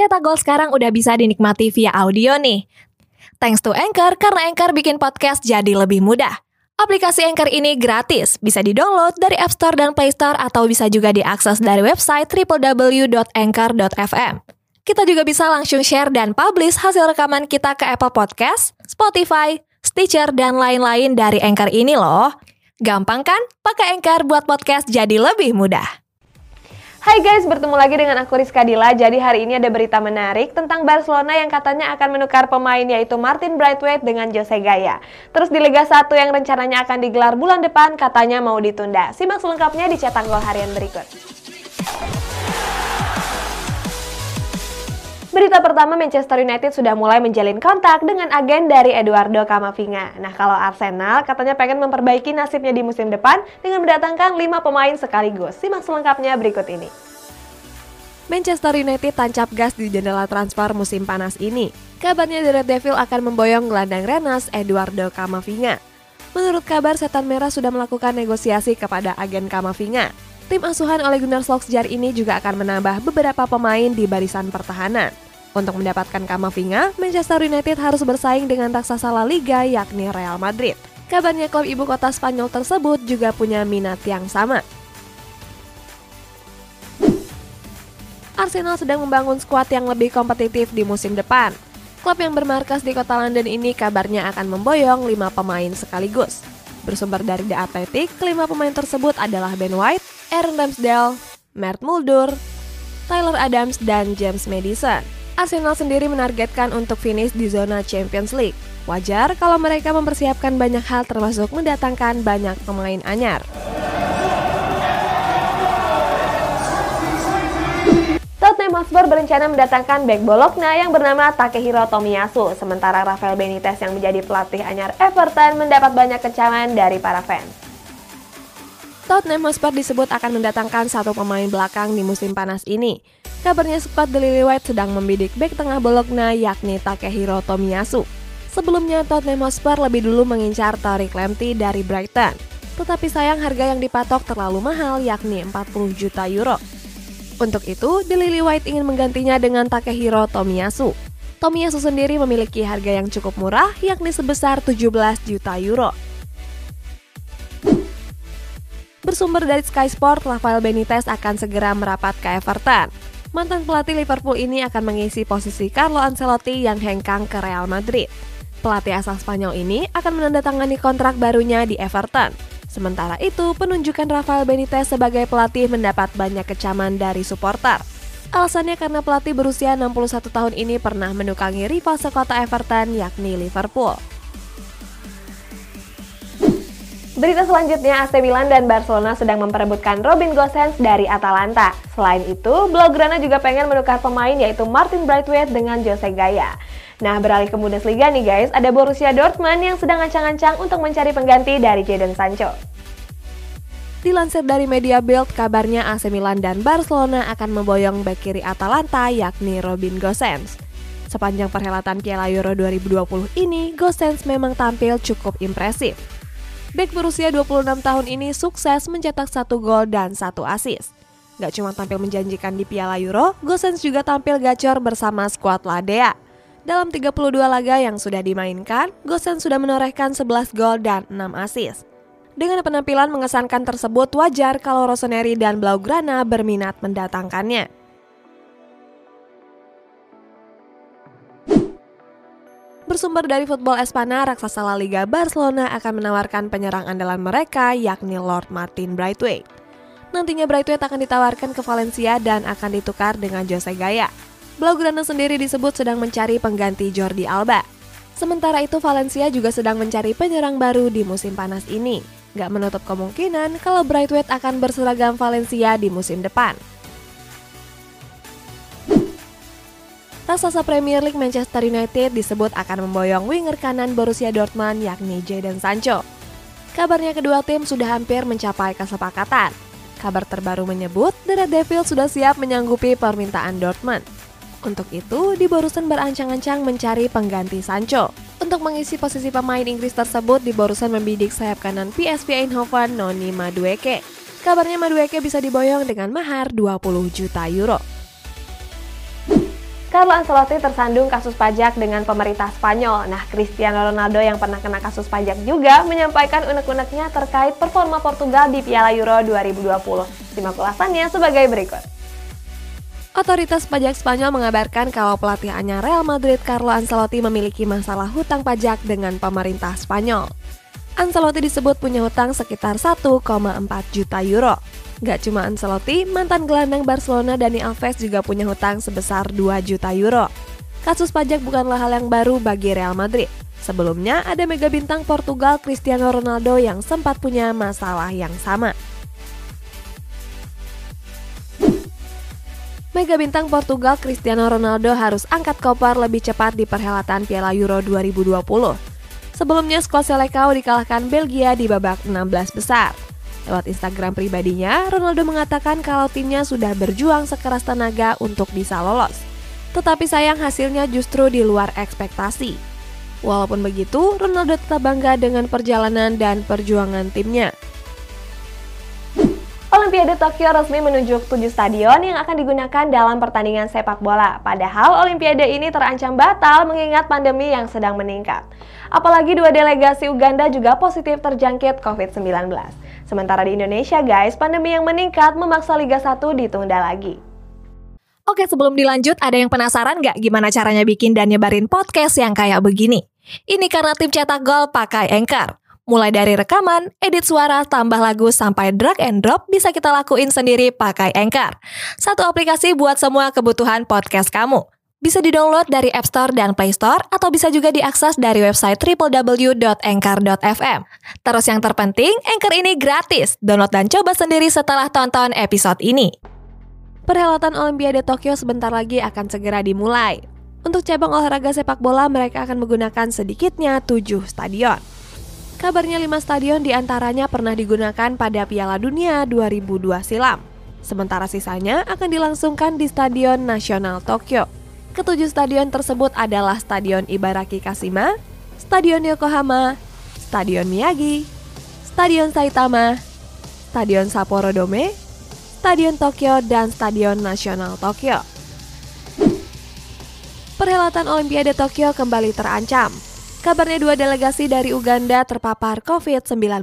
Cetak Gol sekarang udah bisa dinikmati via audio nih. Thanks to Anchor, karena Anchor bikin podcast jadi lebih mudah. Aplikasi Anchor ini gratis, bisa di-download dari App Store dan Play Store atau bisa juga diakses dari website www.anchor.fm. Kita juga bisa langsung share dan publish hasil rekaman kita ke Apple Podcast, Spotify, Stitcher, dan lain-lain dari Anchor ini loh. Gampang kan? Pakai Anchor buat podcast jadi lebih mudah. Hai guys, bertemu lagi dengan aku Rizka Dila. Jadi hari ini ada berita menarik tentang Barcelona yang katanya akan menukar pemain yaitu Martin Braithwaite dengan Jose Gaya. Terus di Liga 1 yang rencananya akan digelar bulan depan katanya mau ditunda. Simak selengkapnya di cetak gol harian berikut. Berita pertama, Manchester United sudah mulai menjalin kontak dengan agen dari Eduardo Camavinga. Nah, kalau Arsenal katanya pengen memperbaiki nasibnya di musim depan dengan mendatangkan 5 pemain sekaligus. Simak selengkapnya berikut ini. Manchester United tancap gas di jendela transfer musim panas ini. Kabarnya The Red Devil akan memboyong gelandang Rennes Eduardo Camavinga. Menurut kabar, Setan Merah sudah melakukan negosiasi kepada agen Camavinga. Tim asuhan oleh Gunnar Solskjaer ini juga akan menambah beberapa pemain di barisan pertahanan. Untuk mendapatkan Kamavinga, Manchester United harus bersaing dengan raksasa La Liga yakni Real Madrid. Kabarnya klub ibu kota Spanyol tersebut juga punya minat yang sama. Arsenal sedang membangun skuad yang lebih kompetitif di musim depan. Klub yang bermarkas di kota London ini kabarnya akan memboyong 5 pemain sekaligus. Bersumber dari The Athletic, kelima pemain tersebut adalah Ben White, Aaron Ramsdale, Mert Mulder, Tyler Adams, dan James Madison. Arsenal sendiri menargetkan untuk finish di zona Champions League. Wajar kalau mereka mempersiapkan banyak hal termasuk mendatangkan banyak pemain anyar. Tottenham Hotspur berencana mendatangkan bek Bologna yang bernama Takehiro Tomiyasu, sementara Rafael Benitez yang menjadi pelatih anyar Everton mendapat banyak kecaman dari para fans. Tottenham Hotspur disebut akan mendatangkan satu pemain belakang di musim panas ini. Kabarnya Lily White sedang membidik bek tengah Bologna yakni Takehiro Tomiyasu. Sebelumnya Tottenham Hotspur lebih dulu mengincar Tariq Lamptey dari Brighton. Tetapi sayang harga yang dipatok terlalu mahal yakni 40 juta euro. Untuk itu, The Lily White ingin menggantinya dengan Takehiro Tomiyasu. Tomiyasu sendiri memiliki harga yang cukup murah, yakni sebesar 17 juta euro. Bersumber dari Sky Sport, Rafael Benitez akan segera merapat ke Everton. Mantan pelatih Liverpool ini akan mengisi posisi Carlo Ancelotti yang hengkang ke Real Madrid. Pelatih asal Spanyol ini akan menandatangani kontrak barunya di Everton. Sementara itu, penunjukan Rafael Benitez sebagai pelatih mendapat banyak kecaman dari supporter. Alasannya karena pelatih berusia 61 tahun ini pernah menukangi rival sekota Everton yakni Liverpool. Berita selanjutnya, AC Milan dan Barcelona sedang memperebutkan Robin Gosens dari Atalanta. Selain itu, Blaugrana juga pengen menukar pemain yaitu Martin Braithwaite dengan Jose Gaya. Nah, beralih ke Bundesliga nih guys, ada Borussia Dortmund yang sedang ancang-ancang untuk mencari pengganti dari Jadon Sancho. Dilansir dari media Bild, kabarnya AC Milan dan Barcelona akan memboyong bek kiri Atalanta yakni Robin Gosens. Sepanjang perhelatan Piala Euro 2020 ini, Gosens memang tampil cukup impresif. Bek berusia 26 tahun ini sukses mencetak satu gol dan satu assist. Gak cuma tampil menjanjikan di Piala Euro, Gosens juga tampil gacor bersama skuad Ladea. Dalam 32 laga yang sudah dimainkan, Gosen sudah menorehkan 11 gol dan 6 assist. Dengan penampilan mengesankan tersebut, wajar kalau Rossoneri dan Blaugrana berminat mendatangkannya. Bersumber dari Football Espana, raksasa La Liga Barcelona akan menawarkan penyerang andalan mereka yakni Lord Martin Braithwaite. Nantinya Braithwaite akan ditawarkan ke Valencia dan akan ditukar dengan Jose Gaya. Blaugrana sendiri disebut sedang mencari pengganti Jordi Alba. Sementara itu Valencia juga sedang mencari penyerang baru di musim panas ini. Gak menutup kemungkinan kalau Braithwaite akan berseragam Valencia di musim depan. Raksasa Premier League Manchester United disebut akan memboyong winger kanan Borussia Dortmund yakni Jadon Sancho. Kabarnya kedua tim sudah hampir mencapai kesepakatan. Kabar terbaru menyebut The Red Devils sudah siap menyanggupi permintaan Dortmund. Untuk itu, di Borussen berancang-ancang mencari pengganti Sancho. Untuk mengisi posisi pemain Inggris tersebut, di Borussen membidik sayap kanan PSV Eindhoven Noni Madueke. Kabarnya Madueke bisa diboyong dengan mahar 20 juta euro. Carlo Ancelotti tersandung kasus pajak dengan pemerintah Spanyol. Nah, Cristiano Ronaldo yang pernah kena kasus pajak juga menyampaikan unek-uneknya terkait performa Portugal di Piala Euro 2020. Simak ulasannya sebagai berikut. Otoritas pajak Spanyol mengabarkan kalau pelatihannya Real Madrid Carlo Ancelotti memiliki masalah hutang pajak dengan pemerintah Spanyol. Ancelotti disebut punya hutang sekitar 1,4 juta euro. Gak cuma Ancelotti, mantan gelandang Barcelona Dani Alves juga punya hutang sebesar 2 juta euro. Kasus pajak bukanlah hal yang baru bagi Real Madrid. Sebelumnya ada mega bintang Portugal Cristiano Ronaldo yang sempat punya masalah yang sama. Mega bintang Portugal Cristiano Ronaldo harus angkat koper lebih cepat di perhelatan Piala Euro 2020. Sebelumnya skuad Selecao dikalahkan Belgia di babak 16 besar. Lewat Instagram pribadinya, Ronaldo mengatakan kalau timnya sudah berjuang sekeras tenaga untuk bisa lolos. Tetapi sayang hasilnya justru di luar ekspektasi. Walaupun begitu, Ronaldo tetap bangga dengan perjalanan dan perjuangan timnya. Olimpiade Tokyo resmi menunjuk tujuh stadion yang akan digunakan dalam pertandingan sepak bola. Padahal Olimpiade ini terancam batal mengingat pandemi yang sedang meningkat. Apalagi dua delegasi Uganda juga positif terjangkit COVID-19. Sementara di Indonesia guys, pandemi yang meningkat memaksa Liga 1 ditunda lagi. Oke sebelum dilanjut, ada yang penasaran nggak gimana caranya bikin dan nyebarin podcast yang kayak begini? Ini karena tim cetak gol pakai Anchor. Mulai dari rekaman, edit suara, tambah lagu, sampai drag and drop bisa kita lakuin sendiri pakai Anchor. Satu aplikasi buat semua kebutuhan podcast kamu. Bisa di-download dari App Store dan Play Store atau bisa juga diakses dari website www.anchor.fm. Terus yang terpenting, Anchor ini gratis. Download dan coba sendiri setelah tonton episode ini. Perhelatan Olimpiade Tokyo sebentar lagi akan segera dimulai. Untuk cabang olahraga sepak bola, mereka akan menggunakan sedikitnya 7 stadion. Kabarnya 5 stadion di antaranya pernah digunakan pada Piala Dunia 2002 silam. Sementara sisanya akan dilangsungkan di Stadion Nasional Tokyo. Ketujuh stadion tersebut adalah Stadion Ibaraki Kashima, Stadion Yokohama, Stadion Miyagi, Stadion Saitama, Stadion Sapporo Dome, Stadion Tokyo, dan Stadion Nasional Tokyo. Perhelatan Olimpiade Tokyo kembali terancam. Kabarnya dua delegasi dari Uganda terpapar COVID-19.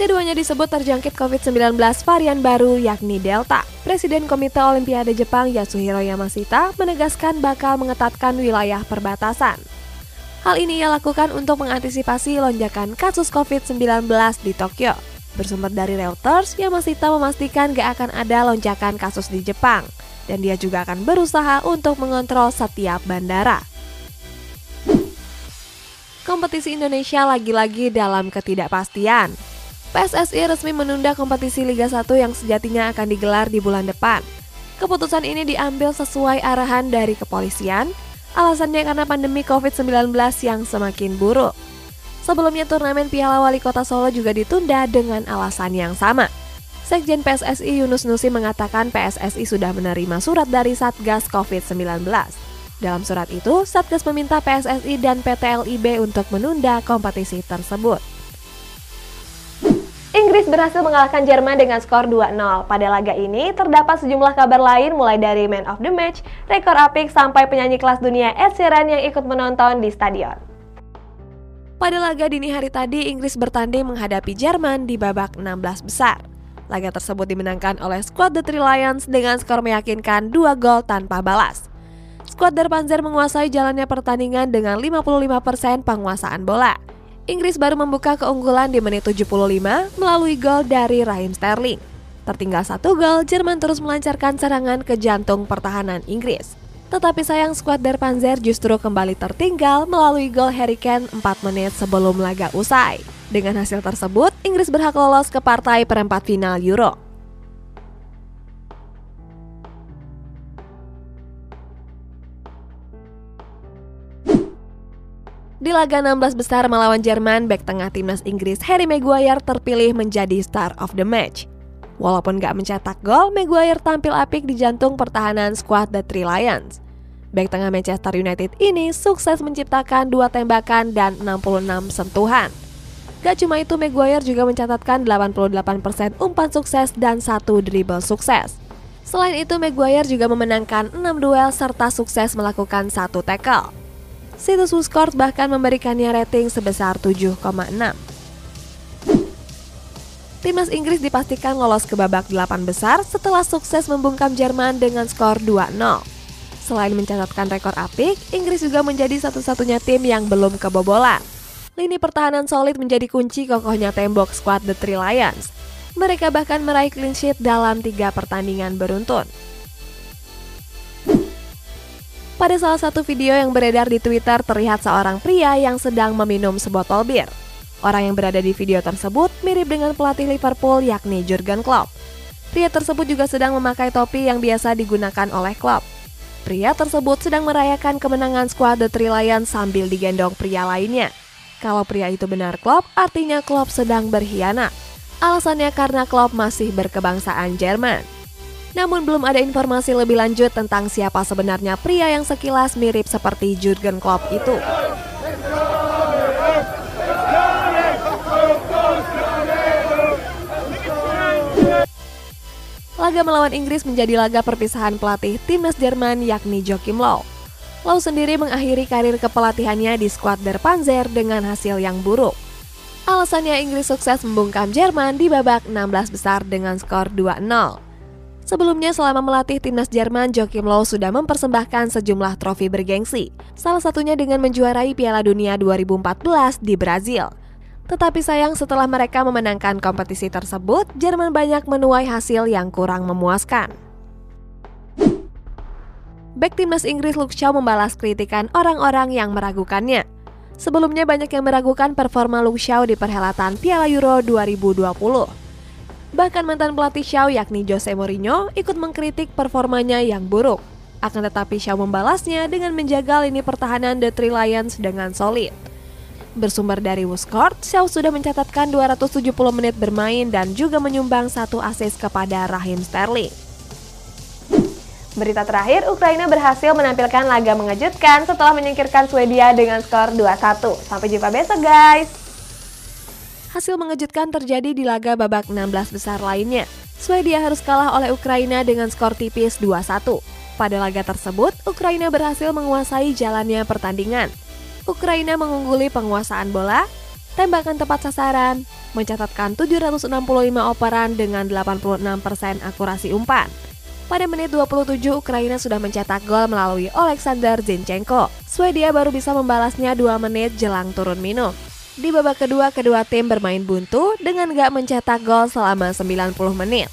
Keduanya disebut terjangkit COVID-19 varian baru yakni Delta. Presiden Komite Olimpiade Jepang Yasuhiro Yamashita menegaskan bakal mengetatkan wilayah perbatasan. Hal ini ia lakukan untuk mengantisipasi lonjakan kasus COVID-19 di Tokyo. Bersumber dari Reuters, Yamashita memastikan gak akan ada lonjakan kasus di Jepang. Dan dia juga akan berusaha untuk mengontrol setiap bandara. Kompetisi Indonesia lagi-lagi dalam ketidakpastian. PSSI resmi menunda kompetisi Liga 1 yang sejatinya akan digelar di bulan depan. Keputusan ini diambil sesuai arahan dari kepolisian, alasannya karena pandemi COVID-19 yang semakin buruk. Sebelumnya turnamen Piala Wali Kota Solo juga ditunda dengan alasan yang sama. Sekjen PSSI Yunus Nusi mengatakan PSSI sudah menerima surat dari Satgas COVID-19. Dalam surat itu, Satgas meminta PSSI dan PT LIB untuk menunda kompetisi tersebut. Inggris berhasil mengalahkan Jerman dengan skor 2-0. Pada laga ini, terdapat sejumlah kabar lain mulai dari man of the match, rekor apik, sampai penyanyi kelas dunia Ed Sheeran yang ikut menonton di stadion. Pada laga dini hari tadi, Inggris bertanding menghadapi Jerman di babak 16 besar. Laga tersebut dimenangkan oleh skuad The Three Lions dengan skor meyakinkan 2 gol tanpa balas. Skuad Der Panzer menguasai jalannya pertandingan dengan 55% penguasaan bola. Inggris baru membuka keunggulan di menit 75 melalui gol dari Raheem Sterling. Tertinggal satu gol, Jerman terus melancarkan serangan ke jantung pertahanan Inggris. Tetapi sayang skuad Der Panzer justru kembali tertinggal melalui gol Harry Kane 4 menit sebelum laga usai. Dengan hasil tersebut, Inggris berhak lolos ke partai perempat final Euro. Di laga 16 besar melawan Jerman, bek tengah timnas Inggris Harry Maguire terpilih menjadi star of the match. Walaupun gak mencetak gol, Maguire tampil apik di jantung pertahanan skuad The Three Lions. Bek tengah Manchester United ini sukses menciptakan dua tembakan dan 66 sentuhan. Gak cuma itu, Maguire juga mencatatkan 88% umpan sukses dan satu dribble sukses. Selain itu, Maguire juga memenangkan 6 duel serta sukses melakukan satu tackle. Situs WhoScored bahkan memberikannya rating sebesar 7,6. Timnas Inggris dipastikan lolos ke babak delapan besar setelah sukses membungkam Jerman dengan skor 2-0. Selain mencatatkan rekor apik, Inggris juga menjadi satu-satunya tim yang belum kebobolan. Lini pertahanan solid menjadi kunci kokohnya tembok skuad The Three Lions. Mereka bahkan meraih clean sheet dalam tiga pertandingan beruntun. Pada salah satu video yang beredar di Twitter terlihat seorang pria yang sedang meminum sebotol bir. Orang yang berada di video tersebut mirip dengan pelatih Liverpool yakni Jurgen Klopp. Pria tersebut juga sedang memakai topi yang biasa digunakan oleh Klopp. Pria tersebut sedang merayakan kemenangan skuad The Three Lions sambil digendong pria lainnya. Kalau pria itu benar Klopp, artinya Klopp sedang berkhianat. Alasannya karena Klopp masih berkebangsaan Jerman. Namun belum ada informasi lebih lanjut tentang siapa sebenarnya pria yang sekilas mirip seperti Jurgen Klopp itu. Laga melawan Inggris menjadi laga perpisahan pelatih timnas Jerman yakni Joachim Low. Low sendiri mengakhiri karir kepelatihannya di skuad Der Panzer dengan hasil yang buruk. Alasannya Inggris sukses membungkam Jerman di babak 16 besar dengan skor 2-0. Sebelumnya selama melatih timnas Jerman, Joachim Low sudah mempersembahkan sejumlah trofi bergengsi, salah satunya dengan menjuarai Piala Dunia 2014 di Brazil. Tetapi sayang setelah mereka memenangkan kompetisi tersebut, Jerman banyak menuai hasil yang kurang memuaskan. Back timnas Inggris Luke Shaw membalas kritikan orang-orang yang meragukannya. Sebelumnya banyak yang meragukan performa Luke Shaw di perhelatan Piala Euro 2020. Bahkan mantan pelatih Shaw yakni Jose Mourinho ikut mengkritik performanya yang buruk. Akan tetapi Shaw membalasnya dengan menjaga lini pertahanan The Three Lions dengan solid. Bersumber dari Wuscourt, Shaw sudah mencatatkan 270 menit bermain dan juga menyumbang satu assist kepada Raheem Sterling. Berita terakhir, Ukraina berhasil menampilkan laga mengejutkan setelah menyingkirkan Swedia dengan skor 2-1. Sampai jumpa besok guys! Hasil mengejutkan terjadi di laga babak 16 besar lainnya. Swedia harus kalah oleh Ukraina dengan skor tipis 2-1. Pada laga tersebut, Ukraina berhasil menguasai jalannya pertandingan. Ukraina mengungguli penguasaan bola, tembakan tepat sasaran, mencatatkan 765 operan dengan 86% akurasi umpan. Pada menit 27, Ukraina sudah mencetak gol melalui Alexander Zinchenko. Swedia baru bisa membalasnya 2 menit jelang turun minum. Di babak kedua, kedua tim bermain buntu dengan gak mencetak gol selama 90 menit.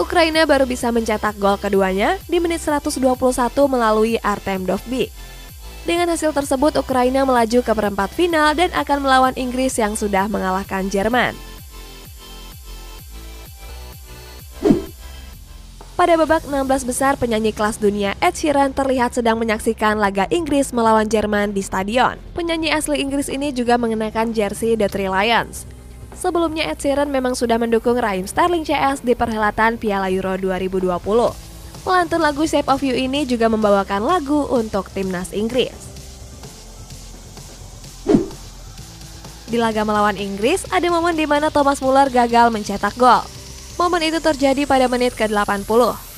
Ukraina baru bisa mencetak gol keduanya di menit 121 melalui Artem Dovbyk. Dengan hasil tersebut, Ukraina melaju ke perempat final dan akan melawan Inggris yang sudah mengalahkan Jerman. Pada babak 16 besar, penyanyi kelas dunia Ed Sheeran terlihat sedang menyaksikan laga Inggris melawan Jerman di stadion. Penyanyi asli Inggris ini juga mengenakan jersey The Three Lions. Sebelumnya Ed Sheeran memang sudah mendukung Raheem Sterling CS di perhelatan Piala Euro 2020. Pelantun lagu Shape of You ini juga membawakan lagu untuk timnas Inggris. Di laga melawan Inggris, ada momen di mana Thomas Muller gagal mencetak gol. Momen itu terjadi pada menit ke-80.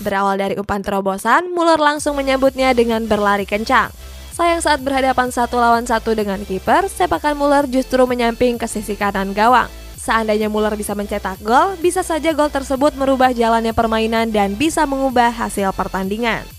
Berawal dari umpan terobosan, Muller langsung menyambutnya dengan berlari kencang. Sayang saat berhadapan satu lawan satu dengan kiper, sepakan Muller justru menyamping ke sisi kanan gawang. Seandainya Muller bisa mencetak gol, bisa saja gol tersebut merubah jalannya permainan dan bisa mengubah hasil pertandingan.